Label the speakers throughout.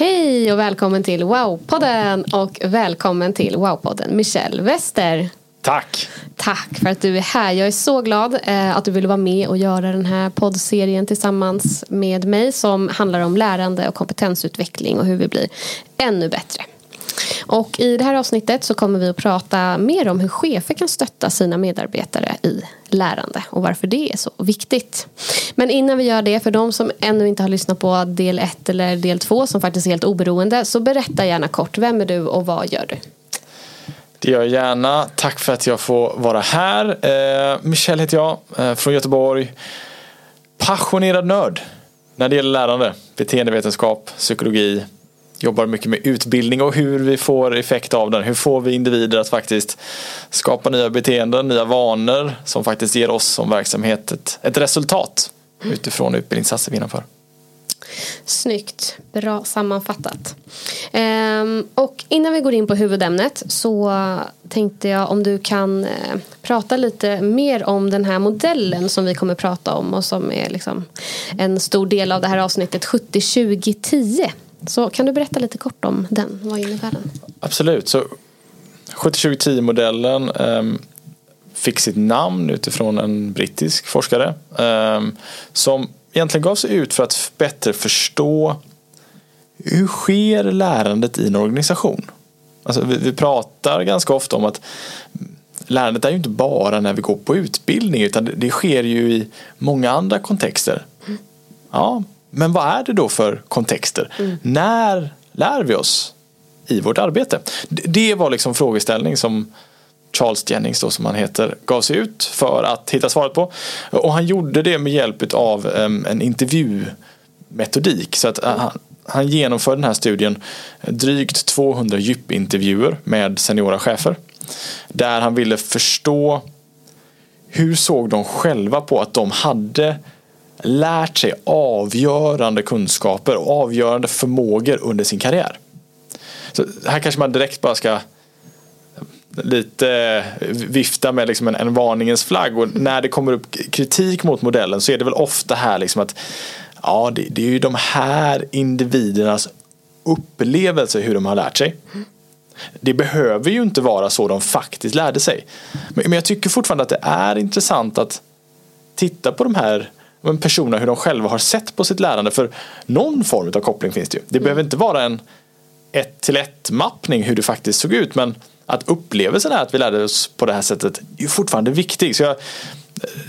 Speaker 1: Hej och välkommen till Wow-podden och välkommen till Wow-podden Michelle Wester.
Speaker 2: Tack!
Speaker 1: Tack för att du är här. Jag är så glad eh, att du ville vara med och göra den här poddserien tillsammans med mig som handlar om lärande och kompetensutveckling och hur vi blir ännu bättre. Och i det här avsnittet så kommer vi att prata mer om hur chefer kan stötta sina medarbetare i lärande och varför det är så viktigt. Men innan vi gör det, för de som ännu inte har lyssnat på del 1 eller del 2 som faktiskt är helt oberoende, så berätta gärna kort, vem är du och vad gör du?
Speaker 2: Det gör jag gärna. Tack för att jag får vara här. Eh, Michel heter jag, eh, från Göteborg. Passionerad nörd när det gäller lärande, beteendevetenskap, psykologi. Jobbar mycket med utbildning och hur vi får effekt av den. Hur får vi individer att faktiskt skapa nya beteenden, nya vanor som faktiskt ger oss som verksamhet ett, ett resultat utifrån utbildningsinsatser vi genomför.
Speaker 1: Snyggt, bra sammanfattat. Ehm, och innan vi går in på huvudämnet så tänkte jag om du kan eh, prata lite mer om den här modellen som vi kommer prata om och som är liksom en stor del av det här avsnittet 70-20-10. Så kan du berätta lite kort om den? Vad innebär den?
Speaker 2: Absolut. Så 70-20-10-modellen um, fick sitt namn utifrån en brittisk forskare um, som egentligen gav sig ut för att bättre förstå hur sker lärandet i en organisation? Alltså vi, vi pratar ganska ofta om att lärandet är ju inte bara när vi går på utbildning utan det, det sker ju i många andra kontexter. Ja, men vad är det då för kontexter? Mm. När lär vi oss i vårt arbete? Det var liksom frågeställning som Charles Jennings då som han heter gav sig ut för att hitta svaret på. Och han gjorde det med hjälp av en intervjumetodik. Så att eh, han, han genomförde den här studien drygt 200 djupintervjuer med seniora chefer. Där han ville förstå hur såg de själva på att de hade lärt sig avgörande kunskaper och avgörande förmågor under sin karriär. Så här kanske man direkt bara ska lite vifta med liksom en, en varningens flagg och när det kommer upp kritik mot modellen så är det väl ofta här liksom att ja, det, det är ju de här individernas upplevelse hur de har lärt sig. Det behöver ju inte vara så de faktiskt lärde sig. Men, jag tycker fortfarande att det är intressant att titta på de här personerna hur de själva har sett på sitt lärande. För någon form av koppling finns det ju. Det mm. behöver inte vara en ett till ett mappning hur det faktiskt såg ut. Men att upplevelsen är att vi lärde oss på det här sättet är fortfarande viktig. Så jag,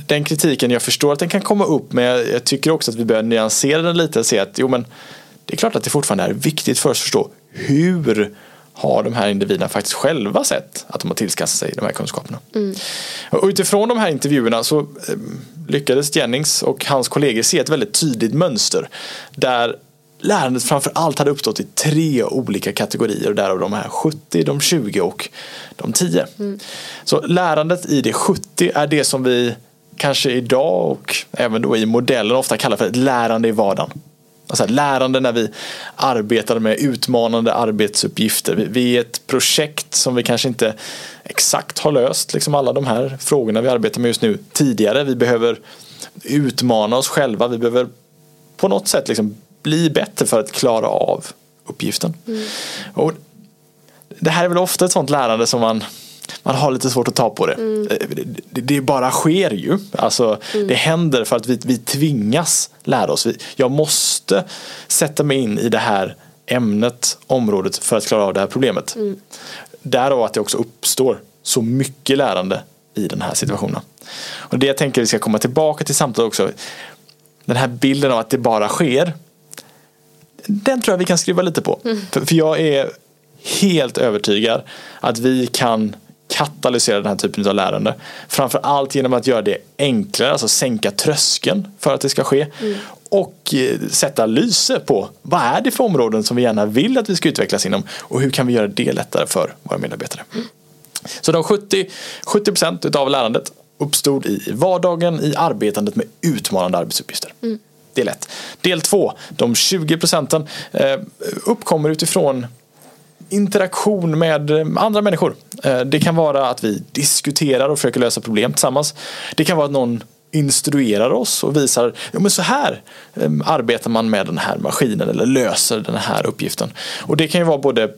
Speaker 2: den kritiken, jag förstår att den kan komma upp men jag, jag tycker också att vi bör nyansera den lite och se att jo men det är klart att det fortfarande är viktigt för oss att förstå hur har de här individerna faktiskt själva sett att de har tillskansat sig de här kunskaperna. Mm. Och utifrån de här intervjuerna så eh, lyckades Jennings och hans kollegor se ett väldigt tydligt mönster där lärandet framför allt hade uppstått i tre olika kategorier. Därav de här 70, de 20 och de 10. Mm. Så lärandet i det 70 är det som vi kanske idag och även då i modellen ofta kallar för ett lärande i vardagen. Alltså lärande när vi arbetar med utmanande arbetsuppgifter. Vi, vi är ett projekt som vi kanske inte exakt har löst liksom alla de här frågorna vi arbetar med just nu tidigare. Vi behöver utmana oss själva. Vi behöver på något sätt liksom bli bättre för att klara av uppgiften. Mm. Och det här är väl ofta ett sånt lärande som man man har lite svårt att ta på det. Mm. Eh, det, det, bara sker ju. Alltså, mm. Det händer för att vi, vi tvingas lära oss. Jag måste sätta mig in i det här ämnet, området för att klara av det här problemet. Mm. Därav att det också uppstår så mycket lärande i den här situationen. Och det jag tänker vi ska komma tillbaka till samtalet också. Den här bilden av att det bara sker. Den tror jag vi kan skruva lite på. Mm. För, för jag är helt övertygad att vi kan katalysera den här typen av lärande. Framför allt genom att göra det enklare, alltså sänka tröskeln för att det ska ske. Mm. Och eh, sätta lyse på vad är det för områden som vi gärna vill att vi ska utvecklas inom och hur kan vi göra det lättare för våra medarbetare. Mm. Så de 70, 70% av lärandet uppstod i vardagen i arbetandet med utmanande arbetsuppgifter. Mm. Del 1. Del 2, de 20 procenten eh, uppkommer utifrån interaktion med eh, andra människor. Eh, det kan vara att vi diskuterar och försöker lösa problem tillsammans. Det kan vara att någon instruerar oss och visar ja, men så här arbetar man med den här maskinen eller löser den här uppgiften. Och det kan ju vara både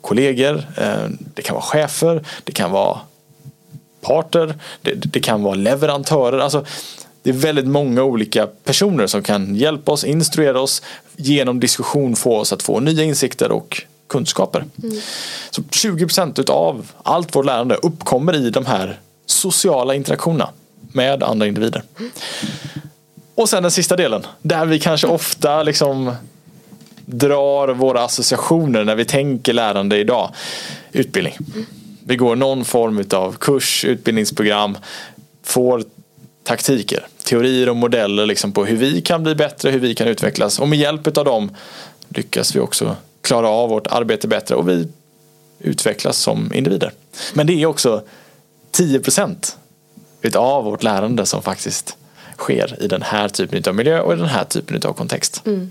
Speaker 2: kollegor, det kan vara chefer, det kan vara parter, det, det kan vara leverantörer. Alltså, det är väldigt många olika personer som kan hjälpa oss, instruera oss, genom diskussion få oss att få nya insikter och kunskaper. Mm. Så 20% av allt vårt lärande uppkommer i de här sociala interaktionerna med andra individer. Och sen den sista delen, där vi kanske ofta liksom drar våra associationer när vi tänker lärande idag. Utbildning. Vi går någon form av kurs, utbildningsprogram, får taktiker, teorier och modeller liksom på hur vi kan bli bättre, hur vi kan utvecklas och med hjälp av dem lyckas vi också klara av vårt arbete bättre och vi utvecklas som individer. Men det är också 10 procent av vårt lärande som faktiskt sker i den här typen av miljö och i den här typen av kontext. Mm.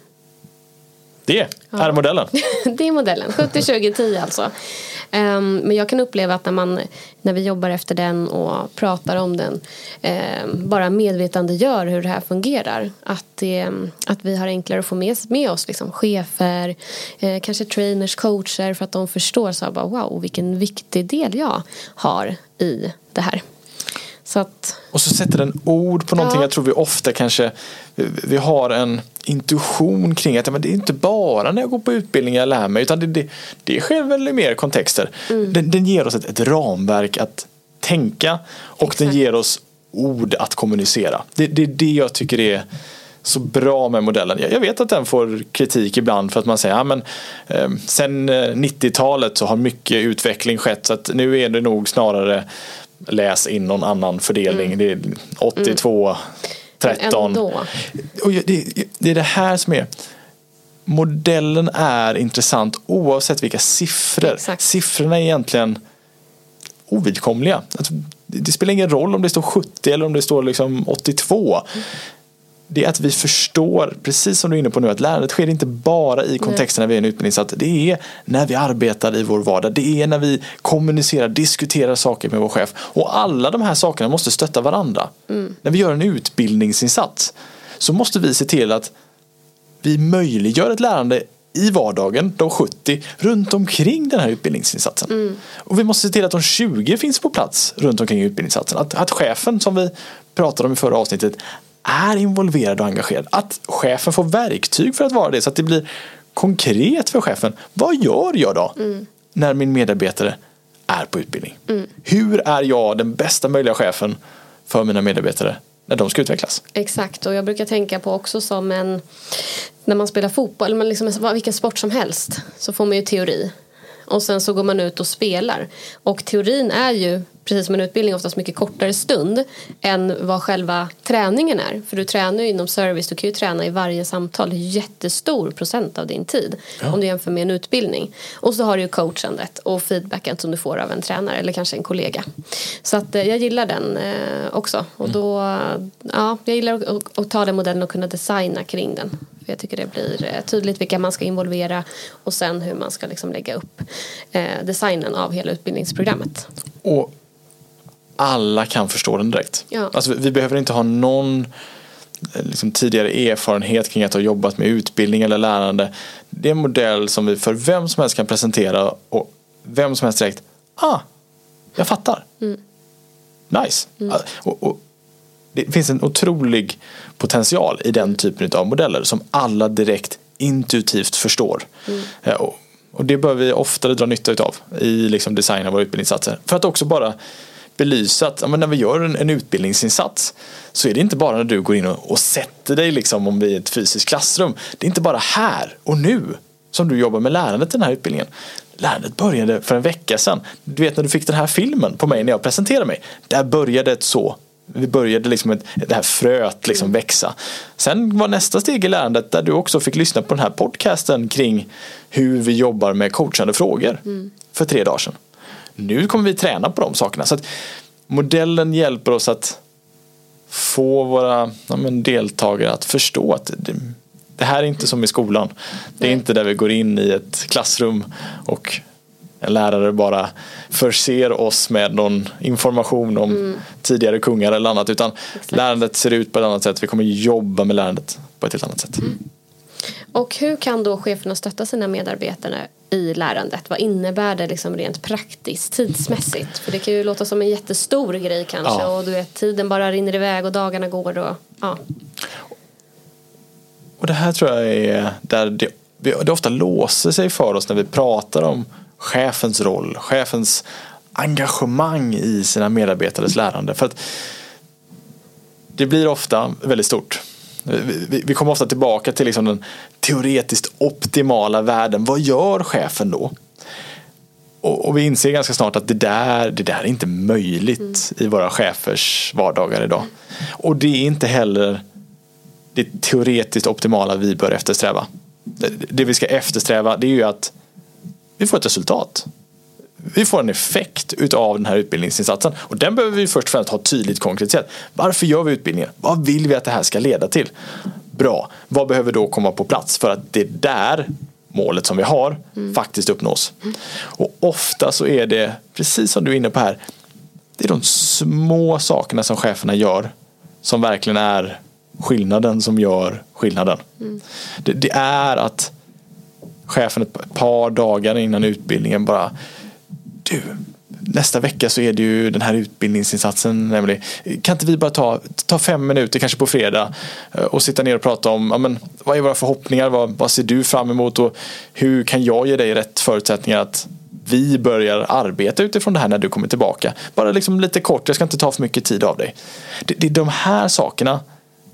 Speaker 2: Det är ja. modellen.
Speaker 1: det är modellen, 70-20-10 alltså. Um, men jag kan uppleva att när, man, när vi jobbar efter den och pratar om den um, bara medvetandegör hur det här fungerar. Att, det, att vi har enklare att få med, med oss liksom, chefer, uh, kanske trainers, coacher för att de förstår så här, bara, wow vilken viktig del jag har i det här. Så att,
Speaker 2: och så sätter den ord på någonting. Ja. Jag tror vi ofta kanske vi har en intuition kring att men det är inte bara när jag går på utbildning jag lär mig utan det, det, det sker väl i mer kontexter. Mm. Den, den, ger oss ett, ett, ramverk att tänka och Exakt. den ger oss ord att kommunicera. Det, det är det jag tycker är så bra med modellen. Jag vet att den får kritik ibland för att man säger att ja, eh, sen 90-talet eh, så har mycket utveckling skett så att nu är det nog snarare läs in någon annan fördelning. Mm. Det är 82, mm. 13. Och det, det är det här som är modellen är intressant oavsett vilka siffror. Exakt. Siffrorna är egentligen ovidkomliga. Alltså, det spelar ingen roll om det står 70 eller om det står liksom 82. Mm det är att vi förstår, precis som du är inne på nu, att lärandet sker inte bara i kontexten när vi är i en utbildningssatt. Det är när vi arbetar i vår vardag. Det är när vi kommunicerar, diskuterar saker med vår chef. Och alla de här sakerna måste stötta varandra. Mm. När vi gör en utbildningsinsats så måste vi se till att vi möjliggör ett lärande i vardagen, de 70, runt omkring den här utbildningsinsatsen. Mm. Och vi måste se till att de 20 finns på plats runt omkring utbildningsinsatsen. Att, att chefen som vi pratade om i förra avsnittet är involverad och engagerad. Att chefen får verktyg för att vara det så att det blir konkret för chefen. Vad gör jag då mm. när min medarbetare är på utbildning? Mm. Hur är jag den bästa möjliga chefen för mina medarbetare när de ska utvecklas?
Speaker 1: Exakt och jag brukar tänka på också som en när man spelar fotboll, eller liksom, vilken sport som helst så får man ju teori och sen så går man ut och spelar och teorin är ju precis som en utbildning oftast mycket kortare stund än vad själva träningen är. För du tränar ju inom service, du kan ju träna i varje samtal jättestor procent av din tid ja. om du jämför med en utbildning. Och så har du ju coachandet och feedbacken som du får av en tränare eller kanske en kollega. Så att eh, jag gillar den eh, också och då, ja, jag gillar att ta den modellen och kunna designa kring den. För jag tycker det blir eh, tydligt vilka man ska involvera och sen hur man ska liksom lägga upp eh, designen av hela utbildningsprogrammet.
Speaker 2: Och alla kan förstå den direkt. Ja. Alltså, vi behöver inte ha någon eh, liksom, tidigare erfarenhet kring att ha jobbat med utbildning eller lärande. Det är en modell som vi för vem som helst kan presentera och vem som helst direkt, ah, jag fattar. Mm. Nice. Mm. Och, och, det finns en otrolig potential i den typen av modeller som alla direkt intuitivt förstår. Mm. Och, och, det bör vi oftare dra nytta av i liksom design av våra utbildningssatser. För att också bara belysa att ja, när vi gör en, en, utbildningsinsats så är det inte bara när du går in och, och sätter dig liksom om vi är ett fysiskt klassrum. Det är inte bara här och nu som du jobbar med lärandet i den här utbildningen. Lärandet började för en vecka sedan. Du vet när du fick den här filmen på mig när jag presenterade mig. Där började ett så vi började liksom ett, det här fröet liksom växa. Sen var nästa steg i lärandet där du också fick lyssna på den här podcasten kring hur vi jobbar med coachande frågor mm. för tre dagar sedan. Nu kommer vi träna på de sakerna. Så modellen hjälper oss att få våra ja, deltagare att förstå att det, det här är inte som i skolan. Det är inte där vi går in i ett klassrum och en lärare bara förser oss med någon information om mm. tidigare kungar eller annat utan Exakt. lärandet ser ut på ett annat sätt. Vi kommer jobba med lärandet på ett helt annat sätt. Mm.
Speaker 1: Och hur kan då cheferna stötta sina medarbetare i lärandet? Vad innebär det liksom rent praktiskt, tidsmässigt? För det kan ju låta som en jättestor grej kanske ja. och du vet tiden bara rinner iväg och dagarna går och ja.
Speaker 2: Och det här tror jag är där det, det ofta låser sig för oss när vi pratar om chefens roll, chefens engagemang i sina medarbetares lärande. För att det blir ofta väldigt stort. Vi kommer ofta tillbaka till liksom den teoretiskt optimala världen. Vad gör chefen då? Och, vi inser ganska snart att det där, det där är inte möjligt mm. i våra chefers vardagar idag. Och det är inte heller det teoretiskt optimala vi bör eftersträva. Det vi ska eftersträva det är ju att vi får ett resultat. Vi får en effekt utav den här utbildningsinsatsen och den behöver vi först och främst ha tydligt konkretiserat. Varför gör vi utbildningen? Vad vill vi att det här ska leda till? Bra, vad behöver då komma på plats för att det där målet som vi har mm. faktiskt uppnås. Mm. Och ofta så är det, precis som du är inne på här, det är de små sakerna som cheferna gör som verkligen är skillnaden som gör skillnaden. Mm. Det, det, är att chefen ett par dagar innan utbildningen bara Du, nästa vecka så är det ju den här utbildningsinsatsen nämligen. Kan inte vi bara ta, ta fem minuter kanske på fredag eh, och sitta ner och prata om ja, men, vad är våra förhoppningar, vad, vad ser du fram emot och hur kan jag ge dig rätt förutsättningar att vi börjar arbeta utifrån det här när du kommer tillbaka. Bara liksom lite kort, jag ska inte ta för mycket tid av dig. Det, det är de här sakerna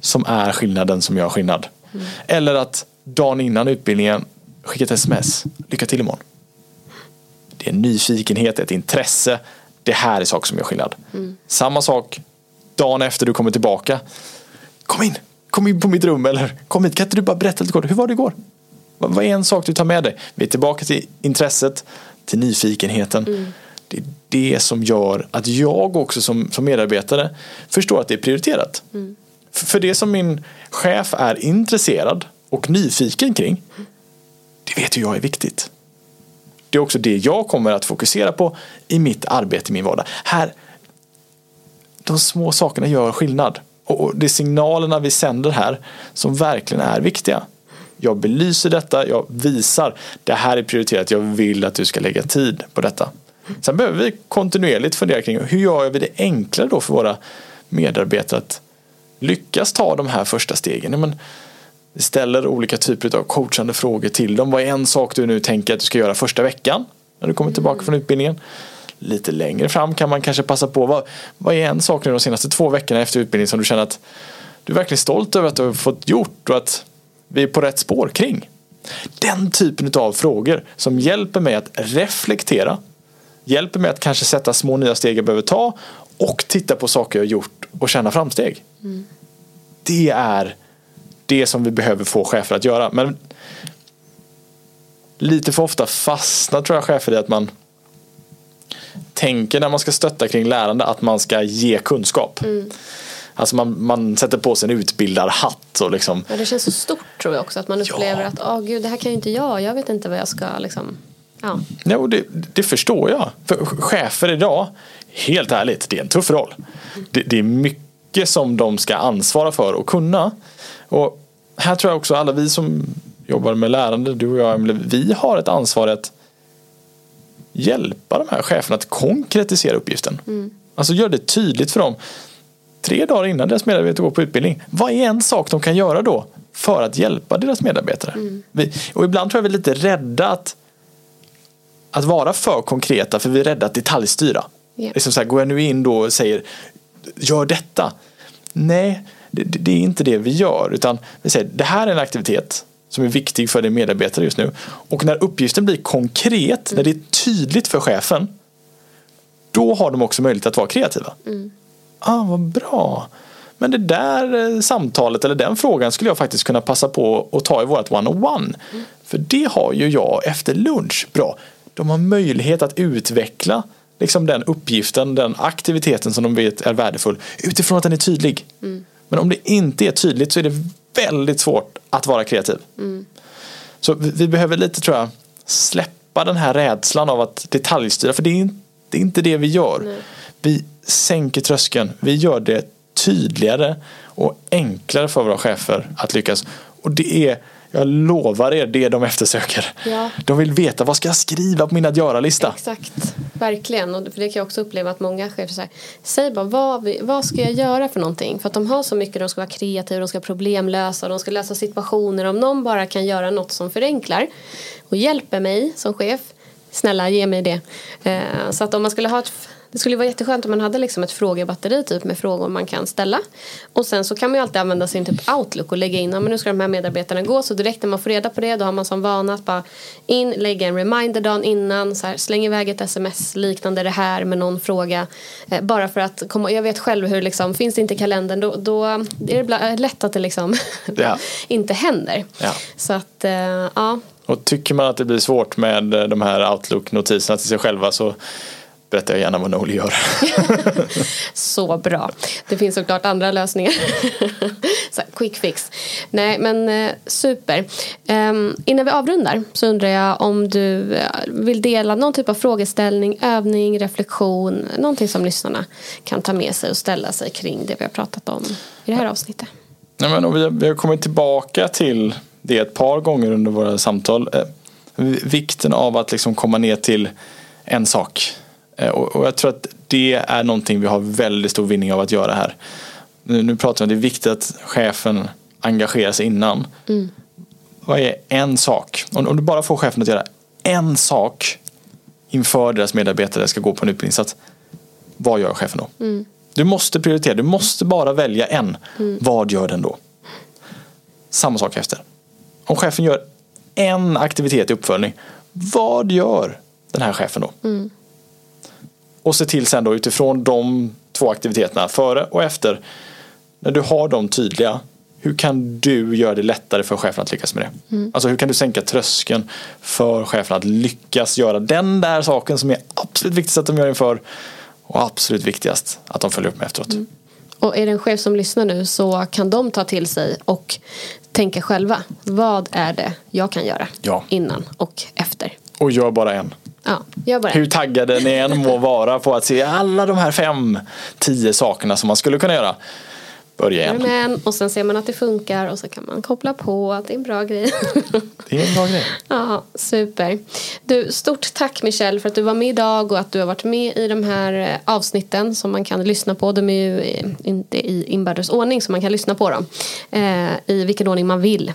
Speaker 2: som är skillnaden som gör skillnad. Mm. Eller att dagen innan utbildningen skicka ett sms. Lycka till imorgon. Det är en nyfikenhet, ett intresse. Det här är saker som gör skillnad. Mm. Samma sak dagen efter du kommer tillbaka. Kom in, kom in på mitt rum eller kom hit. Kan inte du bara berätta lite kort. Hur var det igår? Vad är en sak du tar med dig? Vi är tillbaka till intresset, till nyfikenheten. Mm. Det är det som gör att jag också som, som medarbetare förstår att det är prioriterat. Mm. För, för det som min chef är intresserad och nyfiken kring det vet ju jag är viktigt. Det är också det jag kommer att fokusera på i mitt arbete i min vardag. Här, de små sakerna gör skillnad. Och det är signalerna vi sänder här som verkligen är viktiga. Jag belyser detta, jag visar det här är prioriterat, jag vill att du ska lägga tid på detta. Sen behöver vi kontinuerligt fundera kring hur gör vi det enklare då för våra medarbetare att lyckas ta de här första stegen. Men ställer olika typer av coachande frågor till dem. Vad är en sak du nu tänker att du ska göra första veckan när du kommer tillbaka från utbildningen? Lite längre fram kan man kanske passa på. Vad, vad är en sak nu de senaste två veckorna efter utbildningen som du känner att du är verkligen stolt över att du har fått gjort och att vi är på rätt spår kring? Den typen av frågor som hjälper mig att reflektera Hjälper mig att kanske sätta små nya steg jag behöver ta och titta på saker jag gjort och känna framsteg. Det är det som vi behöver få chefer att göra. Men lite för ofta fastnar tror jag chefer i att man tänker när man ska stötta kring lärande att man ska ge kunskap. Alltså man, man sätter på sig en utbildarhatt och liksom
Speaker 1: Ja, det känns så stort tror jag också. Att man upplever
Speaker 2: Ja.
Speaker 1: att åh gud, det här kan ju inte jag. Jag vet inte vad jag ska liksom. Ja.
Speaker 2: Och det, det förstår jag. För chefer idag, helt ärligt, det är en tuff roll. Det, det är mycket som de ska ansvara för och kunna. Och här tror jag också alla vi som jobbar med lärande, du och jag, Emelie, vi har ett ansvar att hjälpa de här cheferna att konkretisera uppgiften. Alltså gör det tydligt för dem. Tre dagar innan deras medarbetare går på utbildning, vad är en sak de kan göra då för att hjälpa deras medarbetare? Vi, och ibland tror jag vi är lite rädda att att vara för konkreta för vi är rädda att detaljstyra.
Speaker 1: Ja.
Speaker 2: Liksom så här, går jag nu in då och säger gör detta? Nej, det, det är inte det vi gör utan vi säger det här är en aktivitet som är viktig för din medarbetare just nu. Och när uppgiften blir konkret, när det är tydligt för chefen då har de också möjlighet att vara kreativa. Ah, vad bra. Men det där eh, samtalet eller den frågan skulle jag faktiskt kunna passa på att ta i vårt one-on-one. För det har ju jag efter lunch. Bra. De har möjlighet att utveckla liksom den uppgiften, den aktiviteten som de vet är värdefull utifrån att den är tydlig. Men om det inte är tydligt så är det väldigt svårt att vara kreativ. Så vi, vi behöver lite tror jag släppa den här rädslan av att detaljstyra för det är, in- det är inte det vi gör. Vi sänker tröskeln, vi gör det tydligare och enklare för våra chefer att lyckas. Och det är, jag lovar er, det de eftersöker.
Speaker 1: Ja.
Speaker 2: De vill veta vad ska jag skriva på min att göra-lista.
Speaker 1: Exakt, verkligen. Och för det kan jag också uppleva att många chefer säger Säg bara vad, vi, vad ska jag göra för någonting? För att de har så mycket, de ska vara kreativa, de ska problemlösa, de ska lösa situationer. Om någon bara kan göra något som förenklar och hjälper mig som chef, snälla ge mig det. Eh, så att om man skulle ha ett det skulle vara jätteskönt om man hade liksom ett frågebatteri typ med frågor man kan ställa. Och sen så kan man ju alltid använda sin typ outlook och lägga in, ja men nu ska de här medarbetarna gå. Så direkt när man får reda på det då har man som vana att bara in, lägga en reminder dagen innan, så här, släng iväg ett sms liknande det här med någon fråga. Eh, bara för att komma, jag vet själv hur liksom, finns det inte i kalendern då, då är det lätt att det liksom
Speaker 2: Ja.
Speaker 1: inte händer.
Speaker 2: Ja.
Speaker 1: Så att, eh, ja.
Speaker 2: Och tycker man att det blir svårt med eh, de här Outlook-notiserna till sig själva så berättar jag gärna vad Noli gör.
Speaker 1: Så bra. Det finns såklart andra lösningar. så quick fix. Nej men eh, super. Ehm, innan vi avrundar så undrar jag om du eh, vill dela någon typ av frågeställning, övning, reflektion. Någonting som lyssnarna kan ta med sig och ställa sig kring det vi har pratat om i det här avsnittet.
Speaker 2: Nej, men, vi, har, vi har kommit tillbaka till det ett par gånger under våra samtal. Eh, vikten av att liksom komma ner till en sak. Eh, och, jag tror att det är någonting vi har väldigt stor vinning av att göra här. Nu, pratar vi om att det är viktigt att chefen engagerar sig innan. Vad är en sak? Om, du bara får chefen att göra en sak inför deras medarbetare ska gå på en utbildningsinsats. Vad gör chefen då? Du måste prioritera, du måste bara välja en. Vad gör den då? Samma sak efter. Om chefen gör en aktivitet i uppföljning, vad gör den här chefen då? Och se till sen då utifrån de två aktiviteterna, före och efter, när du har dem tydliga, hur kan du göra det lättare för chefen att lyckas med det? Alltså hur kan du sänka tröskeln för chefen att lyckas göra den där saken som är absolut viktigast att de gör inför och absolut viktigast att de följer upp med efteråt.
Speaker 1: Och är det en chef som lyssnar nu så kan de ta till sig och tänka själva. Vad är det jag kan göra
Speaker 2: Ja.
Speaker 1: innan och efter?
Speaker 2: Och gör bara en.
Speaker 1: Ja, gör bara
Speaker 2: Hur taggade ni än må vara på att se alla de här fem, tio sakerna som man skulle kunna göra. Börja
Speaker 1: Gör
Speaker 2: en.
Speaker 1: med en och sen ser man att det funkar och så kan man koppla på att det är en bra grej.
Speaker 2: Det är en bra grej.
Speaker 1: Ja, super. Du, stort tack Michelle för att du var med idag och att du har varit med i de här eh, avsnitten som man kan lyssna på. De är ju eh, inte i inbördes ordning så man kan lyssna på dem eh, i vilken ordning man vill.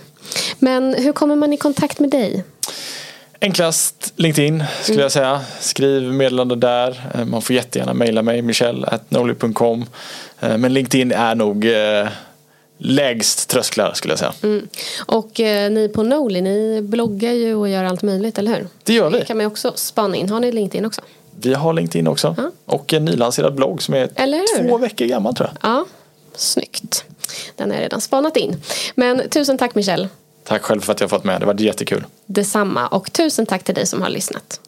Speaker 1: Men hur kommer man i kontakt med dig?
Speaker 2: Enklast LinkedIn skulle jag säga. Skriv meddelande där. Man får jättegärna mejla mig, michelle.noli.com. Eh, Men LinkedIn är nog eh, lägst trösklar skulle jag säga.
Speaker 1: Och eh, ni på Noli, ni bloggar ju och gör allt möjligt, eller hur?
Speaker 2: Det gör vi.
Speaker 1: Det kan man ju också spana in. Har ni LinkedIn också?
Speaker 2: Vi har LinkedIn också.
Speaker 1: Ja.
Speaker 2: Och en nylanserad blogg som är två veckor gammal tror jag.
Speaker 1: Ja, snyggt. Den jag redan spanat in. Men tusen tack Michelle.
Speaker 2: Tack själv för att jag fått med. Det var jättekul.
Speaker 1: Detsamma och tusen tack till dig som har lyssnat.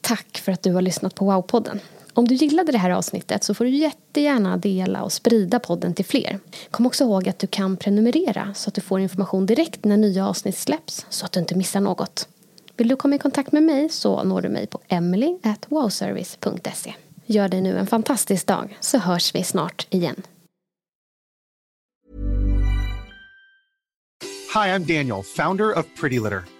Speaker 1: Tack för att du har lyssnat på Wow-podden. Om du gillade det här avsnittet så får du jättegärna dela och sprida podden till fler. Kom också ihåg att du kan prenumerera så att du får information direkt när nya avsnitt släpps så att du inte missar något. Vill du komma i kontakt med mig så når du mig på emily.wowservice.se. Gör dig nu en fantastisk dag så hörs vi snart igen.
Speaker 3: Hi, I'm Daniel, founder of Pretty Litter.